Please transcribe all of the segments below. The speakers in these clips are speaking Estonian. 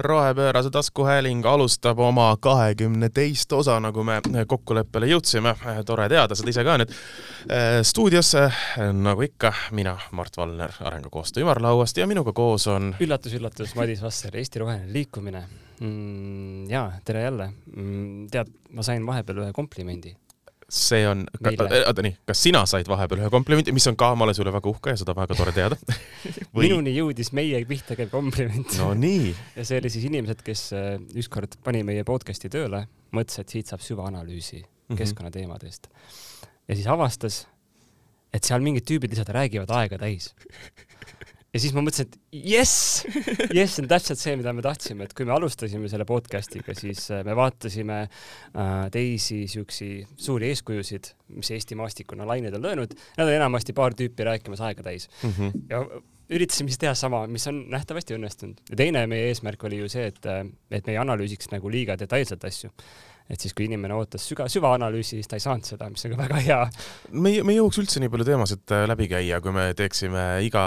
rohepöörase taskuhääling alustab oma kahekümne teist osa, nagu me kokkuleppele jõudsime. tore teada seda ise ka nüüd. stuudiosse, nagu ikka, mina, Mart Valner Arengukoostöö ümarlauast ja minuga koos on üllatus, üllatus, Madis Vasser, Eesti Roheline Liikumine mm,. jaa, tere jälle mm,. tead, ma sain vahepeal ühe komplimendi see on, oota nii, kas sina said vahepeal ühe komplimendi, mis on ka, ma olen sulle väga uhke ja seda väga tore teada Või... minuni jõudis meie pihta käiv kompliment. no nii. ja see oli siis inimesed, kes äh, ükskord pani meie podcast'i tööle, mõtles, et siit saab süvaanalüüsi mm -hmm. keskkonnateemadest. ja siis avastas, et seal mingid tüübid lihtsalt räägivad aega täis ja siis ma mõtlesin, et jess, jess, see on täpselt see, mida me tahtsime, et kui me alustasime selle podcast'iga, siis äh, me vaatasime äh, teisi siuksi suuri eeskujusid, mis Eesti maastikuna lained on löönud. Nad on enamasti paar tüüpi rääkimas aega täis mm. -hmm. ja üritasime siis teha sama, mis on nähtavasti õnnestunud. ja teine meie eesmärk oli ju see, et, äh, et me ei analüüsiks nagu liiga detailselt asju et siis, kui inimene ootas süga, süvaanalüüsi, siis ta ei saanud seda, mis on ka väga hea. me ei, me ei jõuaks üldse nii palju teemasid äh, läbi käia, kui me teeksime iga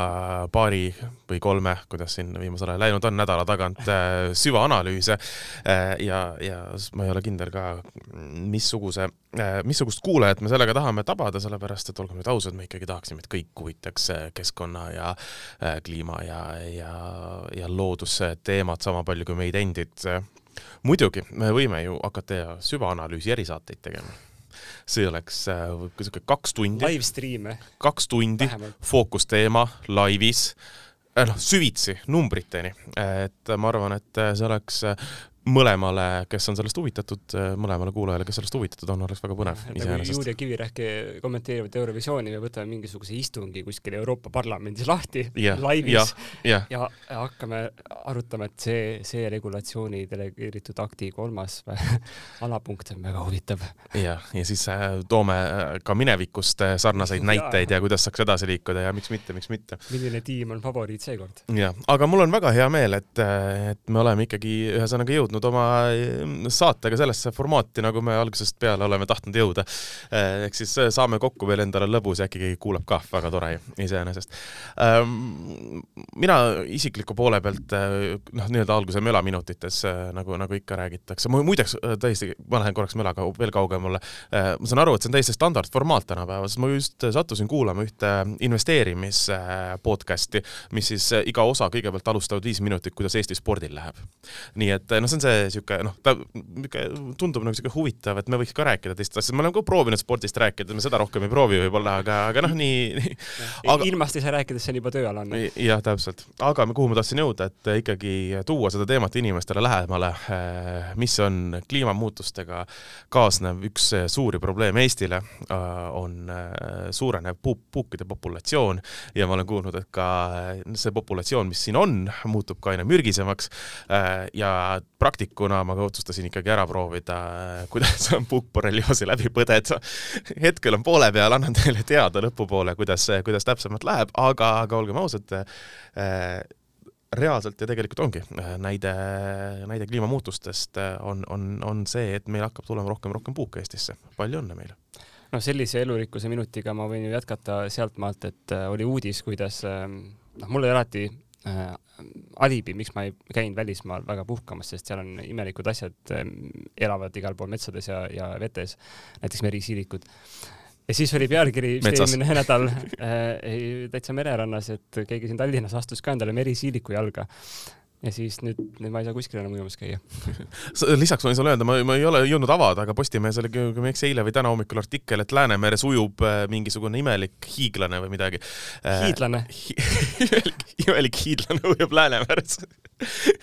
paari või kolme, kuidas siin viimasel ajal läinud on, nädala tagant äh, süvaanalüüse. Äh, ja, ja ma ei ole kindel ka, missuguse, missugust kuulajat me sellega tahame tabada, sellepärast et olgem nüüd ausad, me ikkagi tahaksime, et kõik huvitaks keskkonna ja kliima ja, ja, ja loodusteemad sama palju kui meid endid muidugi, me võime ju hakata süvaanalüüsi erisaateid tegema see oleks niisugune äh, kaks tundi. live stream. kaks tundi, fookusteema laivis, äh, noh, süvitsi numbriteni, et ma arvan, et see oleks mõlemale, kes on sellest huvitatud, mõlemale kuulajale, kes sellest huvitatud on, oleks väga põnev iseenesest. Julia Kivirähk kommenteerivad Eurovisiooni, me võtame mingisuguse istungi kuskil Euroopa Parlamendis lahti yeah, laivis yeah, yeah. ja hakkame arutama, et see, see regulatsiooni delegeeritud akti kolmas alapunkt on väga huvitav. jah, ja siis äh, toome äh, ka minevikust äh, sarnaseid näiteid ja kuidas saaks edasi liikuda ja miks mitte, miks mitte. milline tiim on favoriit seekord? jah, aga mul on väga hea meel, et, et me oleme ikkagi ühesõnaga jõudnud jõudnud oma mm, saatega sellesse formaati, nagu me algusest peale oleme tahtnud jõuda. Eh, ehk siis eh, saame kokku veel endale lõbus ja äkki keegi kuulab ka, väga tore iseenesest. Ehm, mina isikliku poole pealt eh, noh, nii-öelda alguse mölaminutites nagu, nagu ikka räägitakse, muideks tõesti, ma lähen korraks mölaga veel kaugemale. ma saan aru, et see on täiesti standardformaat tänapäeval, sest ma just sattusin kuulama ühte investeerimis podcast'i, mis siis iga osa kõigepealt alustavad viis minutit, kuidas Eesti spordil läheb. nii et noh, see on see niisugune noh, ta tundub nagu niisugune huvitav, et me võiks ka rääkida teistest asjadest, me oleme ka proovinud spordist rääkida, me seda rohkem ei proovi võib-olla, aga, aga noh, nii, nii. aga ilmast ei saa rääkida, see on juba tööalane. jah, täpselt. aga kuhu ma tahtsin jõuda, et ikkagi tuua seda teemat inimestele lähemale, eh, mis on kliimamuutustega kaasnev üks suuri probleeme Eestile, eh, on eh, suurenev puuk, puukide populatsioon ja ma olen kuulnud, et ka see populatsioon, mis siin on, muutub ka aina mürgisemaks ja praktikuna ma otsustasin ikkagi ära proovida, kuidas on puukborrelioosi läbi põdeda. hetkel on poole peal, annan teile teada lõpupoole, kuidas, kuidas täpsemalt läheb, aga, aga olgem ausad äh,, reaalselt ja tegelikult ongi näide, näide kliimamuutustest on, on, on see, et meil hakkab tulema rohkem, rohkem puuke Eestisse. palju õnne meile! noh, sellise elurikkuse minutiga ma võin ju jätkata sealtmaalt, et äh, oli uudis, kuidas äh, noh, mul oli alati äh, alibi, miks ma ei käinud välismaal väga puhkamas, sest seal on imelikud asjad, ähm, elavad igal pool metsades ja, ja vetes, näiteks merisiilikud. ja siis oli pealkiri eelmine nädal äh, täitsa mererannas, et keegi siin Tallinnas astus ka endale merisiiliku jalga ja siis nüüd, nüüd ma ei saa kuskil enam ujumas käia lisaks ma võin sulle öelda, ma, ma ei ole jõudnud avada, aga Postimehes oli, kui ma ei eksi, eile või täna hommikul artikkel, et Läänemeres ujub äh, mingisugune imelik hiiglane või midagi. Äh, hiidlane hi? imelik, imelik hiidlane ujub Läänemeres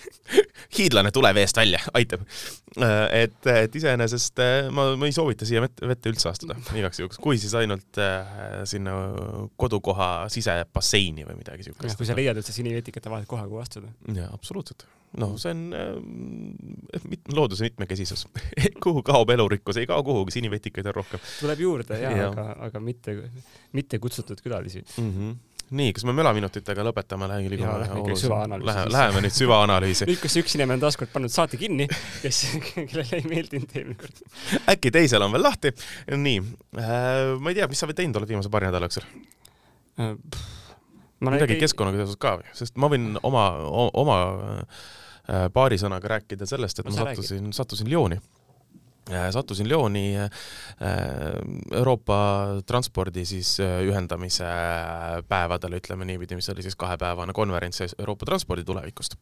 hiidlane, tule veest välja, aitab. Äh, et, et iseenesest ma, ma ei soovita siia vette, vette üldse astuda, igaks juhuks, kui siis ainult sinna kodukoha sisebasseini või midagi siukest. kui sa leiad üldse sinivetikate vahelt koha, kuhu astuda. jaa, absoluutselt absoluutselt. noh, see on äh, mit, looduse mitmekesisus kuhu kaob elurikkus, ei kao kuhugi, sinivetikaid on rohkem. tuleb juurde jaa ja., aga, aga mitte, mitte kutsutud külalisi mm. -hmm nii, kas me mölaminutitega lõpetame, läheme liigume läheme, läheme nüüd süvaanalüüsi. nüüd, kus üks inimene on taaskord pannud saate kinni, kes, kellele ei meeldinud eelmine kord. äkki teisel on veel lahti. nii äh,, ma ei tea, mis sa teinud oled viimase paari nädala jooksul äh,? Midagi ei... keskkonnaga seoses ka või, sest ma võin oma, oma paari sõnaga rääkida sellest, et No ma sattusin, sattusin Lyoni sattusin Lyoni äh, Euroopa transpordi siis äh, ühendamise päevadele, ütleme niipidi, mis oli siis kahepäevane konverents Euroopa transpordi tulevikust.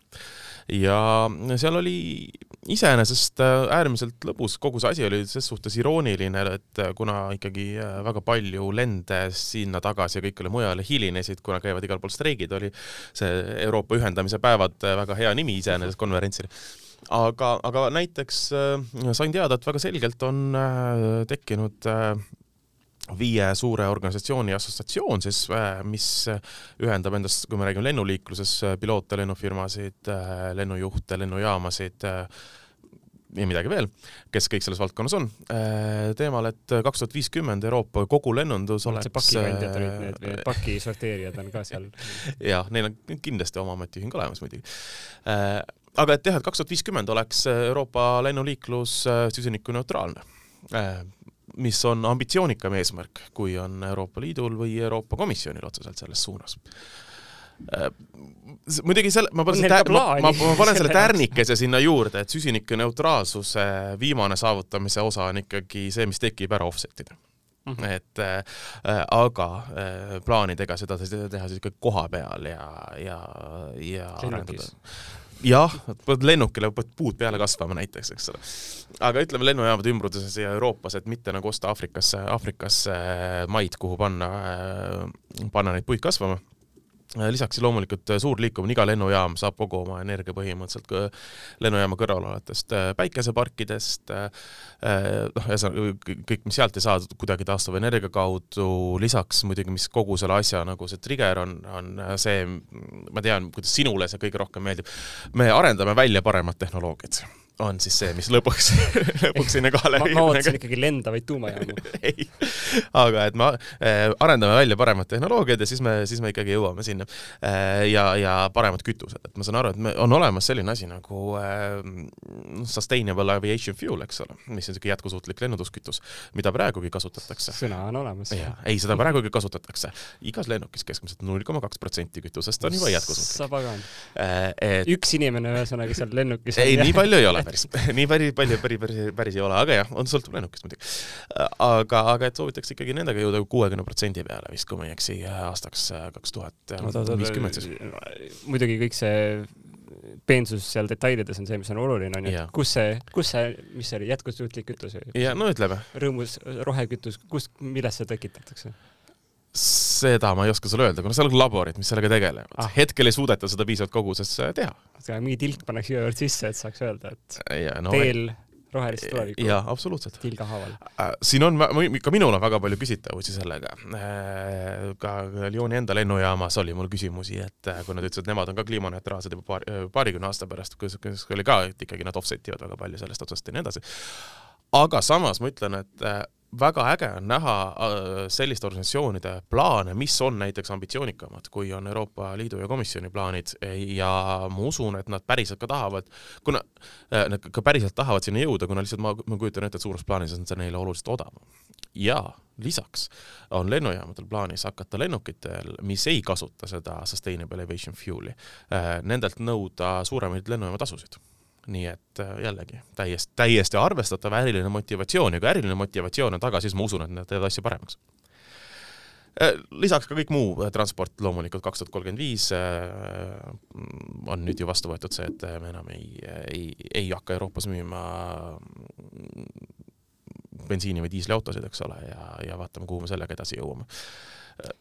ja seal oli iseenesest äh, äärmiselt lõbus, kogu see asi oli ses suhtes irooniline, et äh, kuna ikkagi äh, väga palju lende sinna-tagasi ja kõikjale mujale hilinesid, kuna käivad igal pool streigid, oli see Euroopa ühendamise päevad äh, väga hea nimi iseenesest konverentsile aga, aga näiteks äh, sain teada, et väga selgelt on äh, tekkinud äh, viie suure organisatsiooni assotsiatsioon siis, mis ühendab endast, kui me räägime lennuliikluses, piloote, lennufirmasid lennujuhte, lennujaamasid ja midagi veel, kes kõik selles valdkonnas on, teemal, et kaks tuhat viiskümmend Euroopa kogu lennundus oleks see pakikandjad olid need või paki sorteerijad on ka seal. jah, neil on kindlasti oma ametiühing olemas muidugi aga et jah, et kaks tuhat viiskümmend oleks Euroopa lennuliiklus äh, süsinikuneutraalne, mis on ambitsioonikam eesmärk, kui on Euroopa Liidul või Euroopa Komisjonil otseselt selles suunas. Muidugi selle, ma panen selle, ma, ma, ma panen selle tärnikese sinna juurde, et süsinikuneutraalsuse viimane saavutamise osa on ikkagi see, mis tekib ära offset'ida Mm -hmm. et äh, aga äh, plaanidega seda teha siis ikka koha peal ja, ja, ja arendada jah, pead lennukile pead puud peale kasvama näiteks, eks ole. aga ütleme lennujaamade ümbruses ja Euroopas, et mitte nagu osta Aafrikasse, Aafrikasse maid, kuhu panna, panna neid puid kasvama lisaks loomulikult suur liikumine, iga lennujaam saab kogu oma energia põhimõtteliselt lennujaama kõrval olevatest päikeseparkidest, noh, ühesõnaga kõik, mis sealt ei saa kuidagi taastuvenergia kaudu, lisaks muidugi, mis kogu selle asja nagu see trigger on, on see, ma tean, kuidas sinule see kõige rohkem meeldib, me arendame välja paremad tehnoloogiad on siis see, mis lõpuks lõpuks sinna kohale viib. ma ootasin ikkagi lendavaid tuumajaamu ei, aga et me äh, arendame välja paremad tehnoloogiad ja siis me, siis me ikkagi jõuame sinna äh,. ja, ja paremad kütused, et ma saan aru, et me, on olemas selline asi nagu äh, sustainable aviation fuel, eks ole, mis on niisugune jätkusuutlik lennunduskütus, mida praegugi kasutatakse. sõna on olemas. ei, seda praegugi kasutatakse. igas lennukis keskmiselt null koma kaks protsenti kütusest on juba jätkusuutlik. sa pagan. Et... üks inimene ühesõnaga seal lennukis. ei, nii palju ei ole päris, nii päris palju, päris, päris, päris ei ole, aga jah, on, sõltub lennukist muidugi. aga, aga et soovitakse ikkagi nendega jõuda kuuekümne protsendi peale vist, kui ma ei eksi, aastaks kaks tuhat viiskümmend siis. muidugi kõik see peensus seal detailides on see, mis on oluline, on ju. kus see, kus see, mis see oli, jätkusuutlik kütus? ja no ütleme. rõõmus rohekütus, kus, millest see tekitatakse? Seda ma ei oska sulle öelda, kuna seal on laborid, mis sellega tegelevad ah.. hetkel ei suudeta seda piisavalt koguses teha. mingi tilk pannakse siia juurde sisse, et saaks öelda, et ja, no, teel rohelist tulevikku. jaa, absoluutselt. tilga haaval. siin on, ka minul on väga palju küsitavusi sellega. ka Lyoni enda lennujaamas oli mul küsimusi, et kui nad ütlesid, et nemad on ka kliimaneutraalsed juba paar, paarikümne aasta pärast, kus oli ka, et ikkagi nad offset ivad väga palju sellest otsast ja nii edasi. aga samas ma ütlen, et väga äge on näha selliste organisatsioonide plaane, mis on näiteks ambitsioonikamad, kui on Euroopa Liidu ja Komisjoni plaanid ja ma usun, et nad päriselt ka tahavad, kuna nad ka päriselt tahavad sinna jõuda, kuna lihtsalt ma, ma kujutan ette, et suures plaanis on see neile oluliselt odavam. ja lisaks on lennujaamadel plaanis hakata lennukitel, mis ei kasuta seda sustainable aviation fuel'i, nendelt nõuda suuremaid lennujaama-tasusid nii et jällegi täiesti, täiesti arvestatav äriline motivatsioon ja kui äriline motivatsioon on taga, siis ma usun, et nad teevad asja paremaks. lisaks ka kõik muu transport loomulikult kaks tuhat kolmkümmend viis on nüüd ju vastu võetud see, et me enam ei, ei, ei hakka Euroopas müüma bensiini või diisliautosid, eks ole, ja, ja vaatame, kuhu me sellega edasi jõuame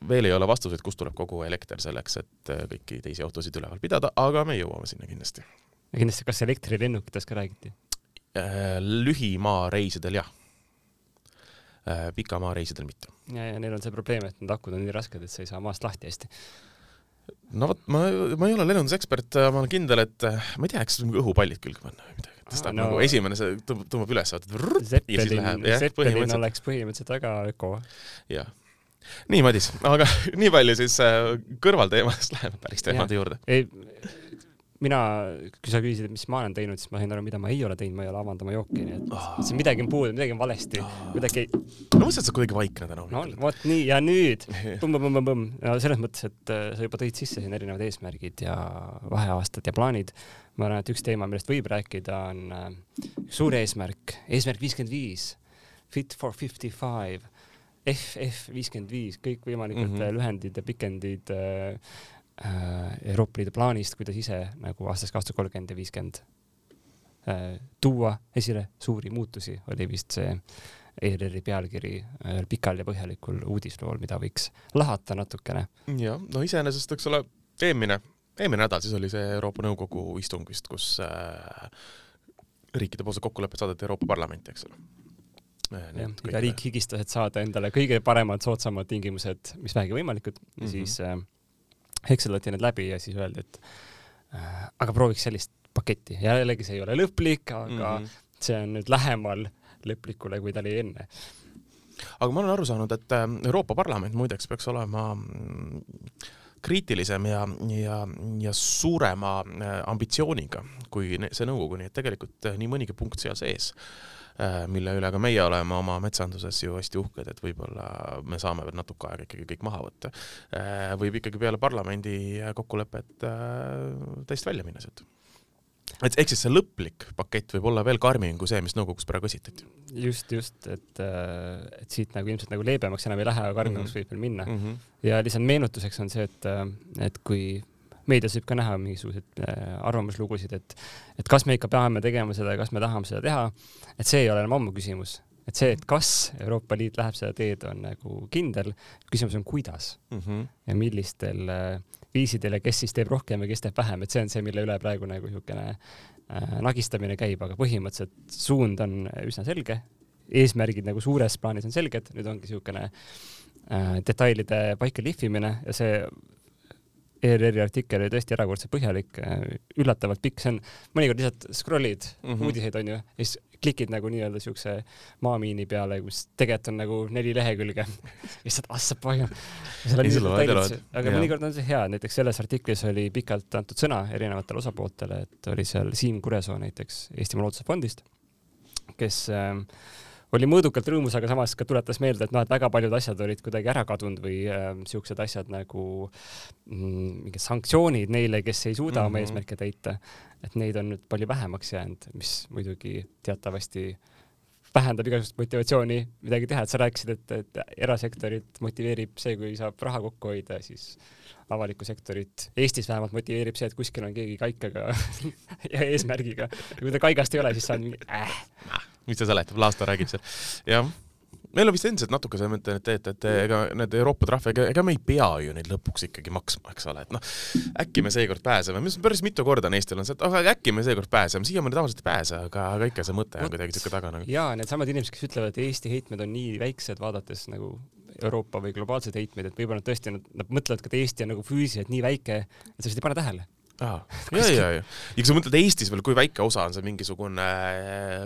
veel ei ole vastuseid, kust tuleb kogu elekter selleks, et kõiki teisi autosid üleval pidada, aga me jõuame sinna kindlasti ja kindlasti, kas elektrilennukitest ka räägiti? lühimaareisidel jah, pikamaareisidel mitte. ja, ja neil on see probleem, et need akud on nii rasked, et sa ei saa maast lahti hästi. no vot, ma, ma ei ole lennundusekspert, ma olen kindel, et ma ei tea, eks õhupallid külge panna või midagi, tõstab no, nagu esimene, see tõmbab, tõmbab üles, vaatad. Zeppelin, oleks põhimõtteliselt väga öko. jah nii, Madis, aga nii palju siis kõrvalteemadest läheme päris teemade juurde. ei, mina, kui sa küsisid, mis ma olen teinud, siis ma sain aru, mida ma ei ole teinud, ma ei ole avanud oma jooki, nii et Ah. see midagi on puudu, midagi on valesti, kuidagi ma mõtlesin, et sa kuidagi vaikne täna no hommikul vot nii ja nüüd põmm-põmm-põmm-põmm ja selles mõttes, et äh, sa juba tõid sisse siin erinevad eesmärgid ja vaheaastad ja plaanid. ma arvan, et üks teema, millest võib rääkida, on äh, üks suur eesmärk, eesmärk viiskümmend viis, Fit for fifty five, FF viiskümmend viis, kõikvõimalikud mm. -hmm. lühendid ja pikendid äh, äh, Euroopa Liidu plaanist, kuidas ise nagu aastast kaks tuhat kolmkümmend ja viiskümmend äh, tuua esile suuri muutusi, oli vist see ERR-i pealkiri ühel pikal ja põhjalikul uudislool, mida võiks lahata natukene. jah, no iseenesest, eks ole, eelmine, eelmine nädal siis oli see Euroopa Nõukogu istung vist, kus äh, riikidepoolsed kokkulepped saadeti Euroopa Parlamenti, eks ole. jah, iga riik higistas, et saada endale kõige paremad, soodsamad tingimused, mis vähegi võimalikud mm -hmm. siis äh, hekseldati need läbi ja siis öeldi, et äh, aga prooviks sellist paketti. jällegi see ei ole lõplik, aga mm -hmm. see on nüüd lähemal lõplikule, kui ta oli enne. aga ma olen aru saanud, et äh, Euroopa Parlament muideks peaks olema mm, kriitilisem ja, ja, ja suurema äh, ambitsiooniga kui see nõukogu, nii et tegelikult äh, nii mõnigi punkt seal sees, mille üle ka meie oleme oma metsanduses ju hästi uhked, et võib-olla me saame veel natuke aega ikkagi kõik maha võtta, võib ikkagi peale parlamendi kokkulepet täiesti välja minna sealt et ehk siis see lõplik pakett võib olla veel karmim kui see, mis nõukogus praegu esitati. just, just, et, et siit nagu ilmselt nagu leebemaks enam ei lähe, aga karmimaks mm -hmm. võib veel minna mm. -hmm. ja lihtsalt meenutuseks on see, et, et kui meedias võib ka näha mingisuguseid arvamuslugusid, et, et kas me ikka peame tegema seda ja kas me tahame seda teha, et see ei ole enam ammu küsimus. et see, et kas Euroopa Liit läheb seda teed, on nagu kindel, küsimus on kuidas mm -hmm. ja millistel äh, viisidel ja kes siis teeb rohkem ja kes teeb vähem, et see on see, mille üle praegu nagu niisugune äh, nagistamine käib, aga põhimõtteliselt suund on üsna selge, eesmärgid nagu suures plaanis on selged, nüüd ongi niisugune äh, detailide paika lihvimine ja see ERR-i artikkel oli tõesti erakordselt põhjalik, üllatavalt pikk, see on, mõnikord lihtsalt scroll'id mm -hmm. uudiseid onju, ja siis klikid nagu nii-öelda siukse maamiini peale, kus tegelikult on nagu neli lehekülge. lihtsalt assab palju. aga mõnikord on see hea, näiteks selles artiklis oli pikalt antud sõna erinevatele osapooltele, et oli seal Siim Kuresoo näiteks Eestimaa Looduse Fondist, kes äh, oli mõõdukalt rõõmus, aga samas ka tuletas meelde, et noh, et väga paljud asjad olid kuidagi ära kadunud või äh, siuksed asjad nagu mm, mingid sanktsioonid neile, kes ei suuda mm -hmm. oma eesmärke täita. et neid on nüüd palju vähemaks jäänud, mis muidugi teatavasti vähendab igasugust motivatsiooni midagi teha, et sa rääkisid, et, et erasektorit motiveerib see, kui saab raha kokku hoida, siis avalikku sektorit Eestis vähemalt motiveerib see, et kuskil on keegi kaikaga ja eesmärgiga. kui ta kaigast ei ole, siis sa mingi äh. Mis ta seletab, Laasta räägib seal. jah, meil on vist endiselt natuke see mõte, et, et, et ega need Euroopa trahve, ega, ega me ei pea ju neid lõpuks ikkagi maksma, eks ole, et noh, äkki me seekord pääseme, mis päris mitu korda on Eestil on see, et aga äkki me seekord pääseme, siiamaani tavaliselt ei pääse, aga, aga ikka see mõte on kuidagi siuke taga nagu. jaa, needsamad inimesed, kes ütlevad, et Eesti heitmed on nii väiksed, vaadates nagu Euroopa või globaalseid heitmeid, et võib-olla nad tõesti, nad mõtlevad, et Eesti on nagu füüsiliselt nii väike, et sa lihtsalt ei pane tähele aa, ja, ja, ja. ja kui sa mõtled Eestis veel, kui väike osa on see mingisugune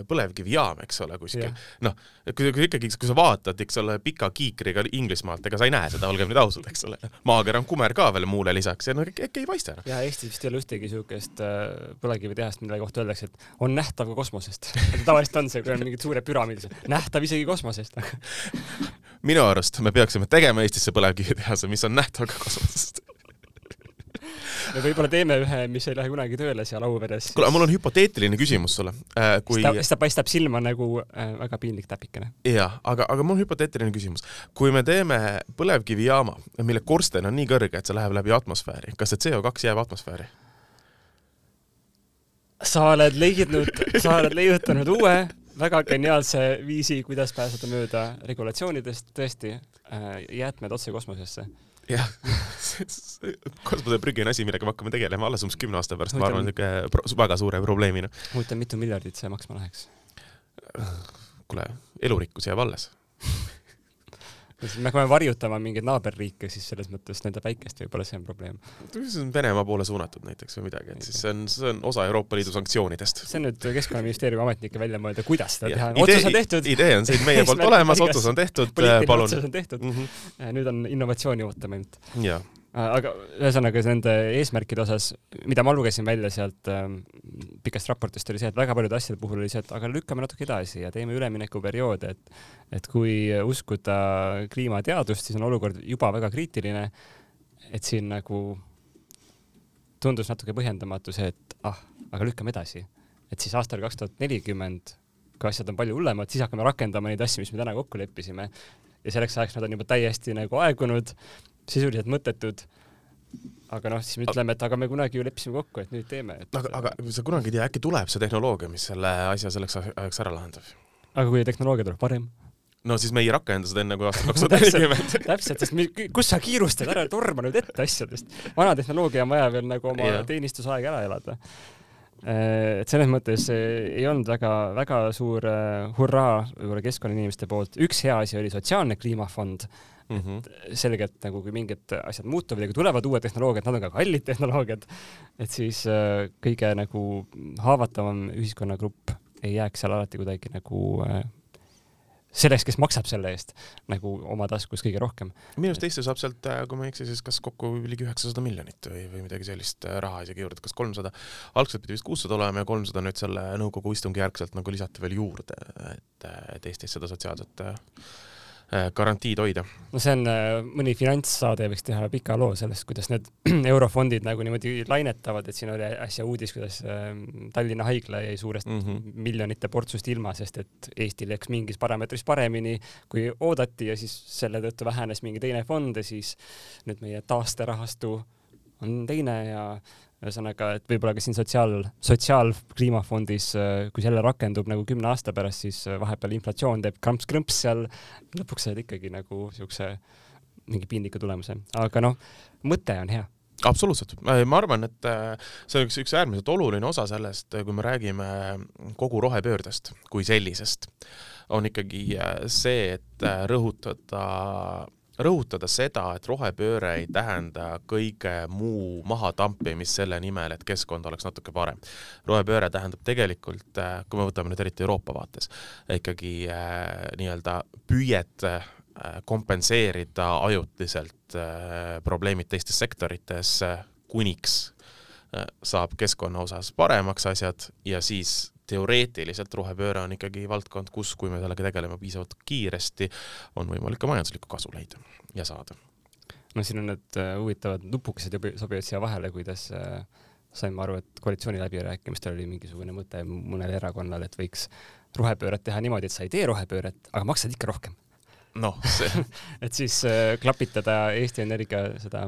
põlevkivijaam, eks ole, kuskil. noh, kui, kui ikkagi, kui sa vaatad, eks ole, pika kiikriga Inglismaalt, ega sa ei näe seda, olgem nüüd ausad, eks ole. maakera on kumer ka veel muule lisaks ja no äkki ei paista enam. ja Eestis vist ei ole ühtegi siukest äh, põlevkivitehast, mille kohta öeldakse, et on nähtav ka kosmosest tavaliselt on see, kui on mingid suured püramiidid, nähtav isegi kosmosest minu arust me peaksime tegema Eestisse põlevkivitehase, mis on nähtav ka kosmosest me võib-olla teeme ühe, mis ei lähe kunagi tööle seal Auveres. kuule, mul on hüpoteetiline küsimus sulle äh,. kui ta, ta paistab silma nagu äh, väga piinlik täpikene. jah, aga, aga mul on hüpoteetiline küsimus. kui me teeme põlevkivijaama, mille korsten on nii kõrge, et see läheb läbi atmosfääri, kas see CO2 jääb atmosfääri? sa oled leidnud, sa oled leiutanud uue väga geniaalse viisi, kuidas pääseda mööda regulatsioonidest, tõesti, jäätmed otse kosmosesse jah, kosmoseprügi on asi, millega me hakkame tegelema alles umbes kümne aasta pärast, ma arvan, niisugune väga suure probleemina. huvitav, mitu miljardit see maksma läheks? kuule, elurikkus jääb alles me hakkame varjutama mingeid naaberriike, siis selles mõttes nende päikest võib-olla see on probleem. see on Venemaa poole suunatud näiteks või midagi, et siis see on, see on osa Euroopa Liidu sanktsioonidest. see on nüüd Keskkonnaministeeriumi ametnike välja mõelda, kuidas seda teha. otsus on tehtud. idee on siin meie poolt olemas, otsus on tehtud, palun. otsus on tehtud mm. -hmm. nüüd on innovatsiooni ootame ainult. Jaa aga ühesõnaga nende eesmärkide osas, mida ma lugesin välja sealt ähm, pikast raportist, oli see, et väga paljude asjade puhul oli see, et aga lükkame natuke edasi ja teeme üleminekuperioode, et et kui uskuda kliimateadust, siis on olukord juba väga kriitiline. et siin nagu tundus natuke põhjendamatu see, et ah, aga lükkame edasi, et siis aastal kaks tuhat nelikümmend, kui asjad on palju hullemad, siis hakkame rakendama neid asju, mis me täna kokku leppisime ja selleks ajaks nad on juba täiesti nagu aegunud sisuliselt mõttetud. aga noh, siis me ütleme, et aga me kunagi ju leppisime kokku, et nüüd teeme et.... aga, aga sa kunagi ei tea, äkki tuleb see tehnoloogia, mis selle asja selleks ajaks ära lahendab? aga kui tehnoloogia tuleb varem? no siis me ei rakenda seda enne kui aastal kaks tuhat nelikümmend. täpselt, sest me, kus sa kiirustad, ära torma nüüd ette asjadest. vana tehnoloogia on vaja veel nagu oma yeah. teenistusaeg ära elada. Äh, et selles mõttes äh, ei olnud väga-väga suur äh, hurraa võib-olla keskkonnainimeste poolt. üks hea asi oli sotsiaalne kliimafond mm. -hmm. et selgelt nagu kui mingid asjad muutuvad ja kui tulevad uued tehnoloogiad, nad on ka kallid tehnoloogiad, et siis äh, kõige nagu haavatavam ühiskonnagrupp ei jääks seal alati kuidagi nagu äh, selleks, kes maksab selle eest nagu oma taskus kõige rohkem. minu arust Eesti saab sealt, äh, kui ma ei eksi, siis kas kokku ligi üheksasada miljonit või, või midagi sellist äh, raha isegi juurde, kas kolmsada, algselt pidi vist kuussada olema ja kolmsada nüüd selle nõukogu istungi järgselt nagu lisati veel juurde, et, et Eestis seda sotsiaalset Äh, garantiid hoida. no see on, äh, mõni finantssaade võiks teha pika loo sellest, kuidas need eurofondid nagu niimoodi lainetavad, et siin oli äsja uudis, kuidas ähm, Tallinna haigla jäi suurest mm -hmm. miljonite portsust ilma, sest et Eestil läks mingis parameetris paremini, kui oodati ja siis selle tõttu vähenes mingi teine fond ja siis nüüd meie taasterahastu on teine ja ühesõnaga, et võib-olla ka siin sotsiaal, sotsiaalkliimafondis, äh, kui selle rakendub nagu kümne aasta pärast, siis äh, vahepeal inflatsioon teeb kramps-krõmps seal, lõpuks saad ikkagi nagu siukse mingi piinliku tulemuse, aga noh, mõte on hea. Absoluutselt, ma arvan, et äh, see on üks, üks äärmiselt oluline osa sellest, kui me räägime kogu rohepöördest kui sellisest, on ikkagi see, et rõhutada rõhutada seda, et rohepööre ei tähenda kõige muu mahatampimist selle nimel, et keskkond oleks natuke parem. rohepööre tähendab tegelikult, äh, kui me võtame nüüd eriti Euroopa vaates, ikkagi äh, nii-öelda püüet äh, kompenseerida ajutiselt äh, probleemid teistes sektorites äh, kuniks äh, saab keskkonna osas paremaks asjad ja siis teoreetiliselt rohepööre on ikkagi valdkond, kus, kui me sellega tegeleme piisavalt kiiresti, on võimalik ka majanduslikku kasu leida ja saada. no siin on need uh, huvitavad nupukesed sobivad siia vahele, kuidas uh, saime aru, et koalitsiooni läbirääkimistel oli mingisugune mõte mõnel erakonnal, et võiks rohepööret teha niimoodi, et sa ei tee rohepööret, aga maksad ikka rohkem noh, see et siis äh, klapitada Eesti Energia seda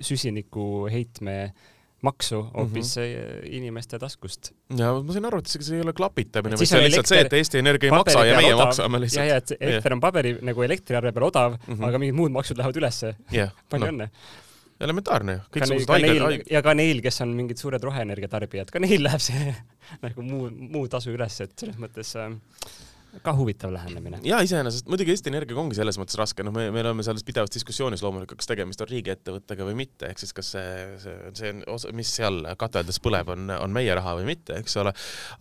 süsiniku heitme äh, maksu hoopis mm -hmm. inimeste taskust. ja ma sain aru, et see ei ole klapitamine, vaid see on lihtsalt see, et Eesti Energia ei maksa ja meie odav. maksame lihtsalt. ja, ja et elekter on paberi nagu elektriarve peal odav mm, -hmm. aga mingid muud maksud lähevad ülesse yeah.. palju no. õnne elementaarne ju, kõiksugused haiged, haiged. ja ka neil, kes on mingid suured roheenergia tarbijad, ka neil läheb see nagu muu, muu tasu üles, et selles mõttes äh, ka huvitav lähenemine. ja iseenesest muidugi Eesti Energiaga ongi selles mõttes raske, noh, me, me oleme selles pidevas diskussioonis loomulikult, kas tegemist on riigiettevõttega või mitte, ehk siis kas see, see, see on osa, mis seal kateldes põleb, on, on meie raha või mitte, eks ole.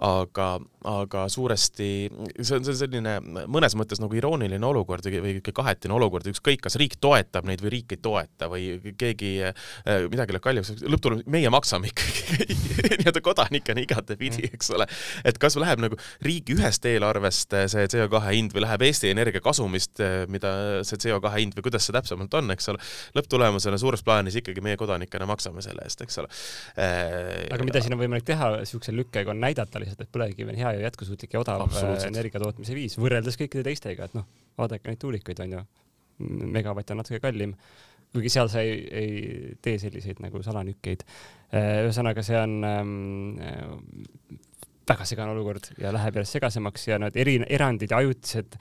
aga, aga suuresti see on, see on selline mõnes mõttes nagu irooniline olukord või kahetine olukord, ükskõik, kas riik toetab neid või riik ei toeta või keegi äh, midagi läheb kallimaks, lõpptulemus, meie maksame ikkagi nii-öelda kodanikena igatepidi, eks ole. et kas läheb nagu riigi ühest eelarvest see CO2 hind või läheb Eesti Energia kasumist, eh, mida see CO2 hind või kuidas see täpsemalt on, eks ole. lõpptulemusena suures plaanis ikkagi meie kodanikena maksame selle eest, eks ole. Eh, aga mida siin on võimalik teha siukse lükkega, on näidata lihtsalt, et põlevkivi on hea ja jätkusuutlik ja odav eh, energia tootmise viis võrreldes kõikide teistega, et noh, vaadake neid tuulikuid on ju, megavatt on natuke kallim kuigi seal sa ei, ei tee selliseid nagu salanükkeid. ühesõnaga, see on ähm, väga segane olukord ja läheb järjest segasemaks ja need eri, erandid ja ajutised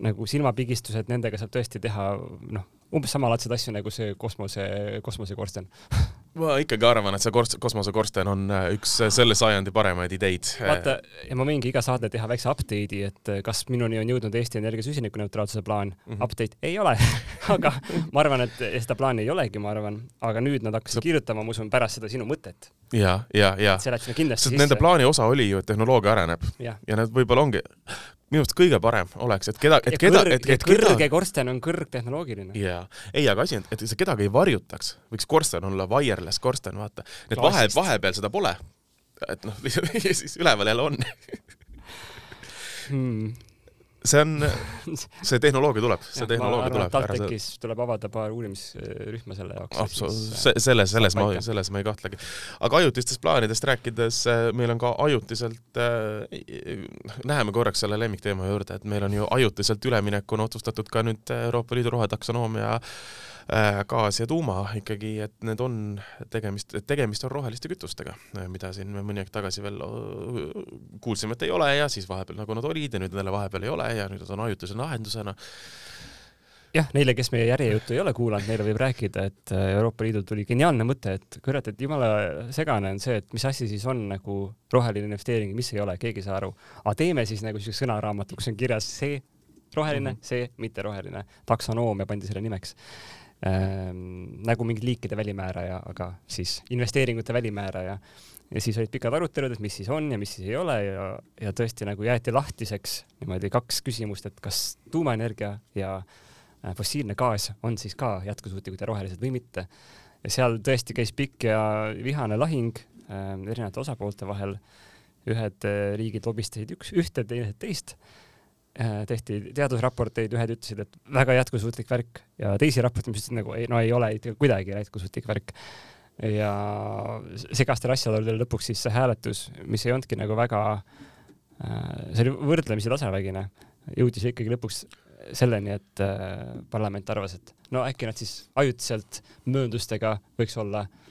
nagu silmapigistused, nendega saab tõesti teha noh, umbes samalaadseid asju nagu see kosmose, kosmosekorsten ma ikkagi arvan, et see korst-, kosmosekorsten on äh, üks äh, selle sajandi paremaid ideid. vaata, ja ma võingi iga saade teha väikse update'i, et äh, kas minuni on jõudnud Eesti Energia süsinikuneutraalsuse plaan mm. -hmm. Update ei ole aga ma arvan, et seda plaani ei olegi, ma arvan, aga nüüd nad hakkasid sa... kirjutama, ma usun, pärast seda sinu mõtet. ja, ja, ja. see läks sinna kindlasti sisse. Nende plaani osa oli ju, et tehnoloogia areneb ja, ja need võib-olla ongi minu arust kõige parem oleks, et keda, et ja keda, et, et keda kõrge korsten on kõrgtehnoloogiline. jaa, ei, aga asi on, et see kedagi ei varjutaks, võiks korsten olla wireless korsten, vaata. et vahe, vahepeal seda pole. et noh, siis üleval jälle on. Hmm. See on, see tehnoloogia tuleb, see tehnoloogia tuleb. TalTechis tuleb avada paar uurimisrühma selle jaoks. absoluutselt, selles, selles ma selles ma ei kahtlegi. aga ajutistest plaanidest rääkides, meil on ka ajutiselt äh,, läheme korraks selle lemmikteema juurde, et meil on ju ajutiselt üleminekuna otsustatud ka nüüd Euroopa Liidu rohetaksonoomia äh, gaas ja tuuma ikkagi, et need on tegemist, tegemist on roheliste kütustega, mida siin me mõni aeg tagasi veel öö, kuulsime, et ei ole ja siis vahepeal nagu nad olid ja nüüd jälle vahepeal ei ole ja nüüd nad on ajutise lahendusena. jah, neile, kes meie järjejuttu ei ole kuulanud, neile võib rääkida, et äh, Euroopa Liidul tuli geniaalne mõte, et kurat, et jumala segane on see, et mis asi siis on nagu roheline investeering, mis ei ole, keegi ei saa aru. aga teeme siis nagu siukse sõnaraamatu, kus on kirjas see roheline mm, -hmm. see mitteroheline, taksonoomia pandi selle nimeks ähm,. nagu mingi liikide välimääraja, aga siis investeeringute välimääraja ja siis olid pikad arutelud, et mis siis on ja mis siis ei ole ja, ja tõesti nagu jäeti lahtiseks niimoodi kaks küsimust, et kas tuumaenergia ja äh, fossiilne gaas on siis ka jätkusuutlikud ja rohelised või mitte. ja seal tõesti käis pikk ja vihane lahing äh, erinevate osapoolte vahel. ühed äh, riigid lobistasid üks, ühte, teised teist äh,. Tehti teadusraporteid, ühed ütlesid, et väga jätkusuutlik värk ja teisi raporteid, mis ütlesid nagu ei, no ei ole kuidagi jätkusuutlik värk. ja segastel asjaoludel lõpuks siis see hääletus, mis ei olnudki nagu väga äh,, see oli võrdlemisi tasavägine, jõudis ikkagi lõpuks selleni, et äh, parlament arvas, et no äkki nad siis ajutiselt mööndustega võiks olla äh,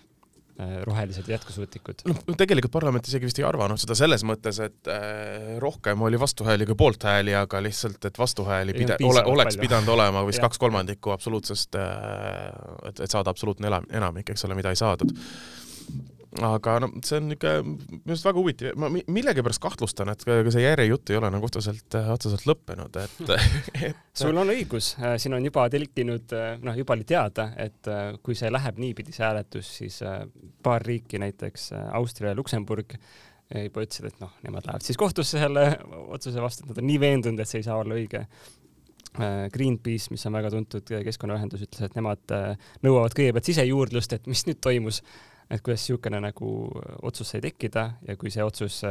rohelised ja jätkusuutlikud. noh, tegelikult parlament isegi vist ei arvanud seda selles mõttes, et äh, rohkem oli vastuhääli kui poolthääli, aga lihtsalt, et vastuhääli pide-, ole, oleks palju. pidanud olema vist kaks kolmandikku absoluutsest, et, et saada absoluutne elam-, enamik, eks ole, mida ei saadud. Aga no see on niisugune minu arust väga huvitav, ma mi- millegipärast kahtlustan, et ka see järjejutt ei ole nagu otseselt, otseselt lõppenud, et et sul on õigus, siin on juba telkinud, noh, juba oli teada, et äh, kui see läheb niipidi, see hääletus, siis äh, paar riiki, näiteks äh, Austria ja Luksemburg, juba ütlesid, et noh, nemad lähevad siis kohtusse selle otsuse vastu, et nad on nii veendunud, et see ei saa olla õige. Greenpeace, mis on väga tuntud keskkonnaühendus, ütles, et nemad äh, nõuavad kõigepealt sisejuurdlust, et mis nüüd toimus, et kuidas niisugune nagu otsus sai tekkida ja kui see otsus,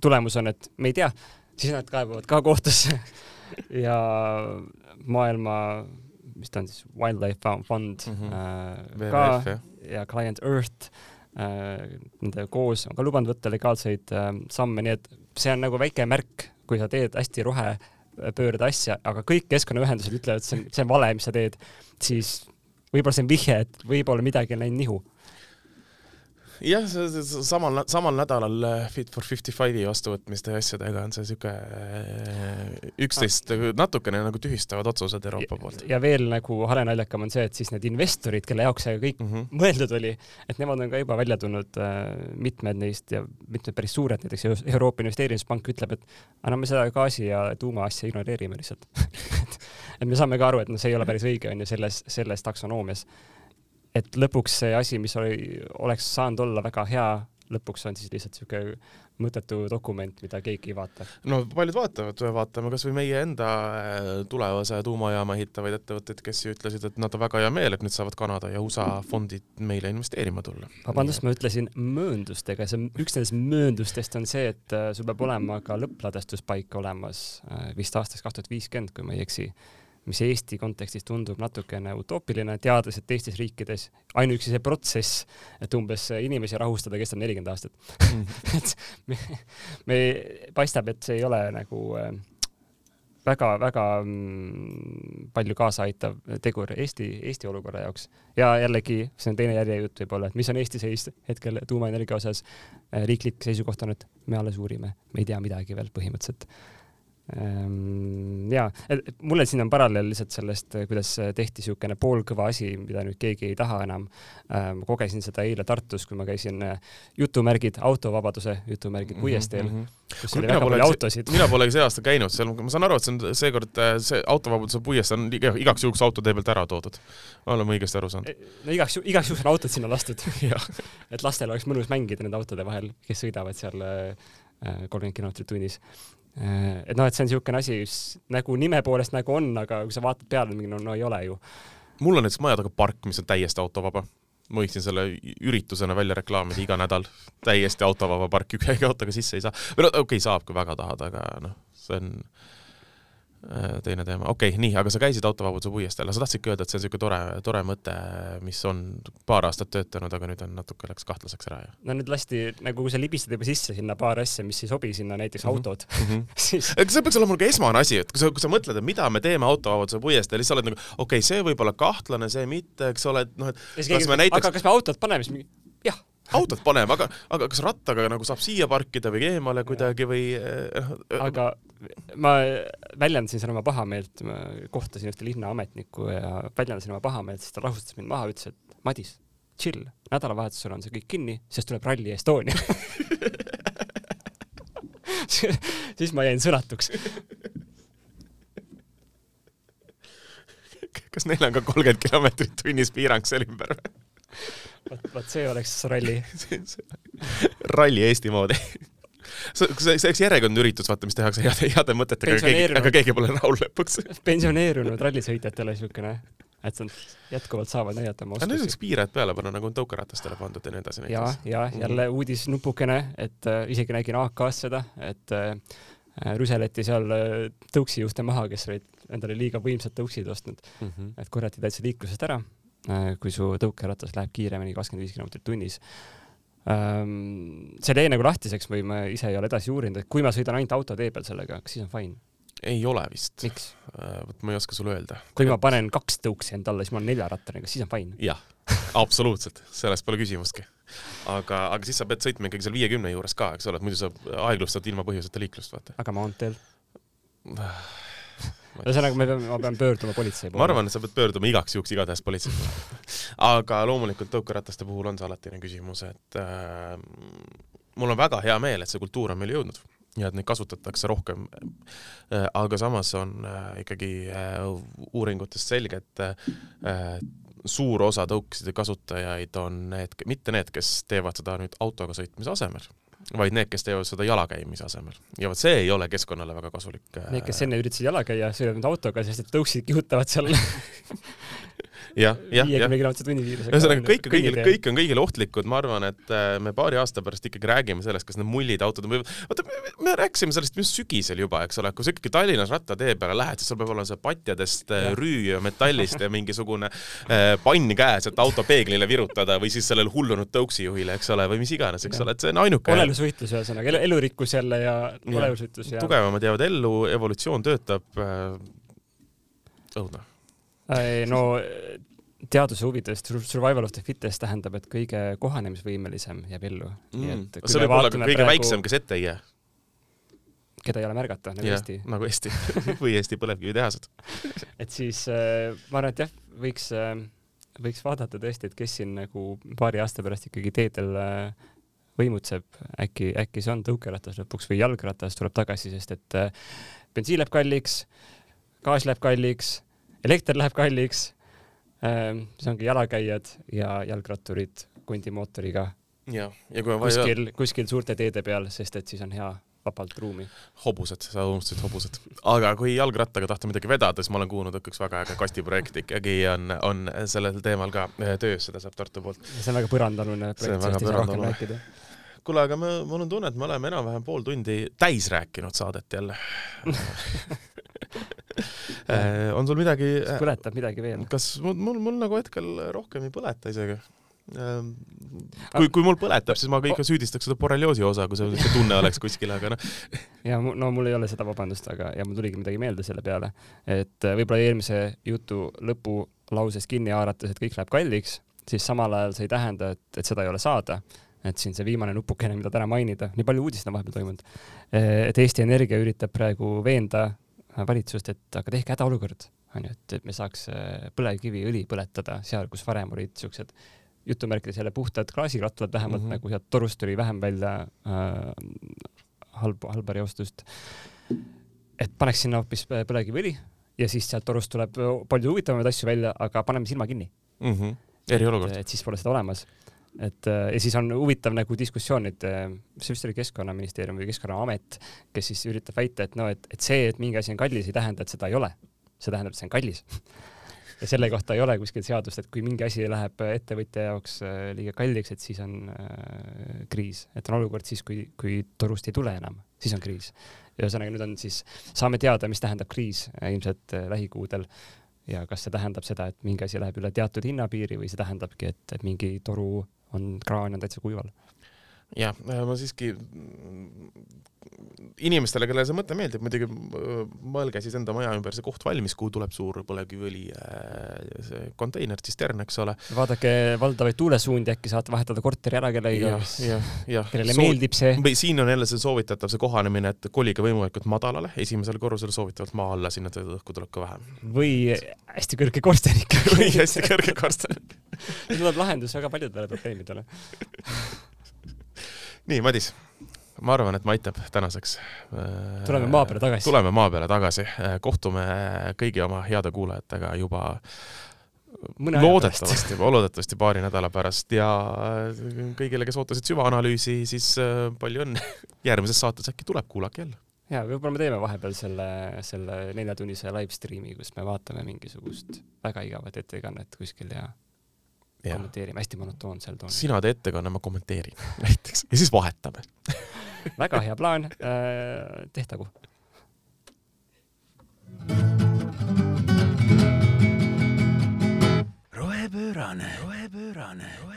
tulemus on, et me ei tea, siis nad kaebavad ka kohtusse ja maailma, mis ta on siis, Wildlife Fund- Fund Mhm. äh, ka jah, ja Client Earth äh,, nende koos on ka lubanud võtta legaalseid äh, samme, nii et see on nagu väike märk, kui sa teed hästi rohepöörde asja, aga kõik keskkonnaühendused ütlevad, see on, see on vale, mis sa teed, siis võib-olla see on vihje, et võib-olla midagi on läinud nihu. jah, samal, samal nädalal äh, Fit for 55-i vastuvõtmiste ja asjadega on see siuke äh, üksteist natukene nagu tühistavad otsused Euroopa poolt ja veel nagu halenaljakam on see, et siis need investorid, kelle jaoks see kõik mm. -hmm. mõeldud oli, et nemad on ka juba välja tulnud äh,, mitmed neist ja mitmed päris suured, näiteks Euro- Euroopa Investeerimispank ütleb, et aga no me seda gaasi ja tuuma asja ignoreerime lihtsalt et me saame ka aru, et noh, see ei ole päris õige, on ju, selles, selles taksonoomias. Et lõpuks see asi, mis oli, oleks saanud olla väga hea, lõpuks on siis lihtsalt niisugune mõttetu dokument, mida keegi ei vaata. no paljud vaatavad, vaatame kasvõi meie enda äh, tulevase tuumajaama ehitavaid ettevõtteid, kes ju ütlesid, et nad on väga hea meel, et nüüd saavad Kanada ja USA fondid meile investeerima tulla. vabandust, ma ütlesin mööndustega, see üks nendest mööndustest on see, et äh, sul peab olema ka lõppladestuspaik olemas äh, vist aastaks kaks tuhat viiskümmend, kui ma ei eksi mis Eesti kontekstis tundub natukene utoopiline, teades, et teistes riikides ainuüksi see protsess, et umbes inimesi rahustada, kestab nelikümmend aastat. et me, me, paistab, et see ei ole nagu äh, väga-väga mm, palju kaasaaitav tegur Eesti, Eesti olukorra jaoks. ja jällegi, see on teine järjejutt võib-olla, et mis on Eesti seis hetkel tuumaenergia osas. riiklik seisukoht on, et me alles uurime, me ei tea midagi veel põhimõtteliselt. ja, mulle siin on paralleel lihtsalt sellest, kuidas tehti niisugune poolkõva asi, mida nüüd keegi ei taha enam. ma kogesin seda eile Tartus, kui ma käisin äh, jutumärgid autovabaduse jutumärgid puiesteel, kus Kuule, oli mina väga pole palju autosid. mina polegi see aasta käinud seal, ma saan aru, et see on seekord äh, see autovabaduse puiest on iga- igaks juhuks autotee pealt ära toodud. oleme õigesti aru saanud? no igaks, igaks juhuks on autod sinna lastud et lastel oleks mõnus mängida nende autode vahel, kes sõidavad seal kolmkümmend kilomeetrit tunnis. Et noh, et see on niisugune asi, nagu nime poolest nagu on, aga kui sa vaatad peale, mingi no, no ei ole ju. mul on näiteks maja taga park, mis on täiesti autovaba. ma võiksin selle üritusena välja reklaamida iga nädal. täiesti autovaba park, ühegi autoga sisse ei saa. või no okei okay,, saab, kui väga tahad, aga noh, see on Äh, teine teema, okei okay,, nii, aga sa käisid autovabaduse puiesteel, sa tahtsidki öelda, et see on niisugune tore, tore mõte, mis on paar aastat töötanud, aga nüüd on natuke läks kahtlaseks ära ja. no nüüd lasti, nagu kui sa libistad juba sisse sinna paar asja, mis ei sobi sinna, näiteks mm -hmm. autod mm, -hmm. siis. see peaks olema nagu esmane asi, et kui sa, kui sa mõtled, et mida me teeme autovabaduse puiesteel, siis sa oled nagu, okei okay,, see võib olla kahtlane, see mitte, eks ole, et noh, et kas me näiteks. aga kas me autot paneme, siis mingi jah autot paneme, aga, aga kas rattaga nagu saab siia parkida või eemale kuidagi või noh. aga ma väljendasin seal oma pahameelt, ma kohtasin ühte linnaametnikku ja väljendasin oma pahameelt, siis ta rahustas mind maha, ütles, et Madis, chill, nädalavahetusel on see kõik kinni, sest tuleb Rally Estonia siis ma jäin sõnatuks kas neil on ka kolmkümmend kilomeetrit tunnis piirang seal ümber? Vot, vot see oleks ralli ralli Eesti moodi see, see, see üks järjekordne üritus, vaata, mis tehakse heade, heade mõtetega, aga keegi, aga keegi pole rahul lõpuks pensioneerunud rallisõitjatele niisugune, et nad jätkuvalt saavad näidata oma oskusi. Nüüd võiks piired peale panna, nagu on tõukeratastele pandud ja nii edasi. ja, ja jälle uudisnupukene, et äh, isegi nägin AK-s seda, et äh, rüseleti seal äh, tõuksijuhte maha, kes olid endale liiga võimsad tõuksid ostnud mm, -hmm. et korjati täitsa liiklusest ära kui su tõukeratas läheb kiiremini, kakskümmend viis kilomeetrit tunnis. Ähm, see jäi nagu lahtiseks või ma ise ei ole edasi uurinud, et kui ma sõidan ainult autotee peal sellega, kas siis on fine? ei ole vist. Äh, vot ma ei oska sulle öelda. kui ma panen kaks tõuksi endale, siis ma olen neljarattaline, kas siis on fine? jah, absoluutselt, sellest pole küsimustki. aga, aga siis sa pead sõitma ikkagi seal viiekümne juures ka, eks ole, et muidu sa aeglustad ilma põhjuseta liiklust, vaata. aga maanteel? Ühesõnaga, me peame, ma pean pöörduma politsei poole. ma arvan, et sa pead pöörduma igaks juhuks igatahes politsei poole. aga loomulikult tõukerataste puhul on see alatine küsimus, et äh, mul on väga hea meel, et see kultuur on meile jõudnud ja et neid kasutatakse rohkem äh,. aga samas on äh, ikkagi äh, uuringutest selge, et suur osa tõukeside kasutajaid on need, mitte need, kes teevad seda nüüd autoga sõitmise asemel vaid need, kes teevad seda jalakäimise asemel. ja vot see ei ole keskkonnale väga kasulik. Need, kes enne üritasid jala käia, sõidavad autoga, sest et tõuksid kihutavad seal. viiekümne kilomeetrise tunniviirusega. ühesõnaga, kõik on kõigile, kõik on kõigile ohtlikud, ma arvan, et äh, me paari aasta pärast ikkagi räägime sellest, kas need mullid autod on või vaata, me rääkisime sellest just sügisel juba, eks ole, kui sa ikkagi Tallinnas rattatee peale lähed, siis sul peab olema see patjadest äh, rüü ja metallist ja mingisugune äh, pann käes, et auto peeglile virutada või siis sellele hullunud tõuksijuhile, eks ole, või mis iganes, eks ja. ole, et see on ainuke. olelusvõitlus ühesõnaga, elurikkus jälle ja olelusvõitlus ja. tugevamad jäävad ellu, evolutsioon töötab õudne no teaduse huvides survival of the fittest tähendab, et kõige kohanemisvõimelisem jääb ellu mm.. see võib olla ka kõige praegu... väiksem, kes ette ei jää. keda ei ole märgata, nagu ja, Eesti. nagu Eesti või Eesti põlevkivitehased et siis äh, ma arvan, et jah, võiks äh,, võiks vaadata tõesti, et kes siin nagu paari aasta pärast ikkagi teedel äh, võimutseb, äkki, äkki see on tõukeratas lõpuks või jalgratas tuleb tagasi, sest et äh, bensiin läheb kalliks, gaas läheb kalliks elekter läheb kalliks. Ehm, see ongi jalakäijad ja jalgratturid kondimootoriga. ja, ja kui on vaja kuskil, kuskil suurte teede peal, sest et siis on hea vabalt ruumi. hobused, sa unustasid hobused. aga kui jalgrattaga tahta midagi vedada, siis ma olen kuulnud, et üks väga äge kastiprojekt ikkagi on, on sellel teemal ka eh, töös, seda saab Tartu poolt. see on väga põrandalune projekt, kuule, aga me, mul on tunne, et me oleme enam-vähem pool tundi täis rääkinud saadet jälle Äh, on sul midagi? põletab midagi veel? kas mul, mul, mul nagu hetkel rohkem ei põleta isegi ähm, kui, kui mul põletab, siis ma ka ikka süüdistaks seda borrelioosi osa, kui see tunne oleks kuskil, aga noh. ja no mul ei ole seda vabandust, aga, ja mul tuligi midagi meelde selle peale, et äh, võib-olla eelmise jutu lõpulauses kinni haarates, et kõik läheb kalliks, siis samal ajal see ei tähenda, et, et seda ei ole saada et siin see viimane nupukene, mida täna mainida, nii palju uudiseid on vahepeal toimunud, et Eesti Energia üritab praegu veenda valitsust, et aga tehke hädaolukord, onju, et, et me saaks äh, põlevkiviõli põletada seal, kus varem olid siuksed jutumärkides jälle puhtad klaasirattad, vähemalt mm -hmm. nagu sealt torust tuli vähem välja äh, halba, halba reostust. et paneks sinna hoopis põlevkiviõli ja siis sealt torust tuleb palju huvitavamaid asju välja, aga paneme silma kinni mm. -hmm. eriolukord. et siis pole seda olemas et äh, ja siis on huvitav nagu diskussioon nüüd, äh, see vist oli Keskkonnaministeerium või Keskkonnaamet, kes siis üritab väita, et no, et, et see, et mingi asi on kallis, ei tähenda, et seda ei ole. see tähendab, et see on kallis ja selle kohta ei ole kuskil seadust, et kui mingi asi läheb ettevõtja jaoks äh, liiga kalliks, et siis on äh, kriis, et on olukord siis, kui, kui torust ei tule enam, siis on kriis. ühesõnaga, nüüd on siis, saame teada, mis tähendab kriis ilmselt äh, lähikuudel ja kas see tähendab seda, et mingi asi läheb üle teatud hinnapiiri või see tähendabki, et, mingi toru on, kraan on täitsa kuival jah, ma siiski inimestele, kellele see mõte meeldib, muidugi mõelge siis enda maja ümber see koht valmis, kuhu tuleb suur põlevkiviõli äh, see konteiner, tsistern, eks ole. vaadake valdavaid tuulesuundi, äkki saate vahetada korteri ära kellegagi, kellele Soo meeldib see. või siin on jälle see soovitatav, see kohanemine, et kolige võimalikult madalale, esimesel korrusel soovitavalt maa alla, sinna õhku tuleb ka vähem. või hästi kõrge korsten ikka või hästi kõrge korsten tuleb lahendus väga paljudele probleemidele nii, Madis ma arvan, et me aitab tänaseks. tuleme maa peale tagasi. tuleme maa peale tagasi, kohtume kõigi oma heade kuulajatega juba Mõne loodetavasti, loodetavasti paari nädala pärast ja kõigile, kes ootasid süvaanalüüsi, siis äh, palju õnne. järgmises saates äkki tuleb, kuulake jälle. ja võib-olla me teeme vahepeal selle, selle neljatunnise live stream'i, kus me vaatame mingisugust väga igavat ettekannet kuskil ja kommenteerime, hästi monotoonsel toonil. sina tee ettekanne, ma kommenteerin näiteks ja siis vahetame väga hea plaan äh,, tehtagu. rohepöörane, rohepöörane, rohepöörane, rohepöörane.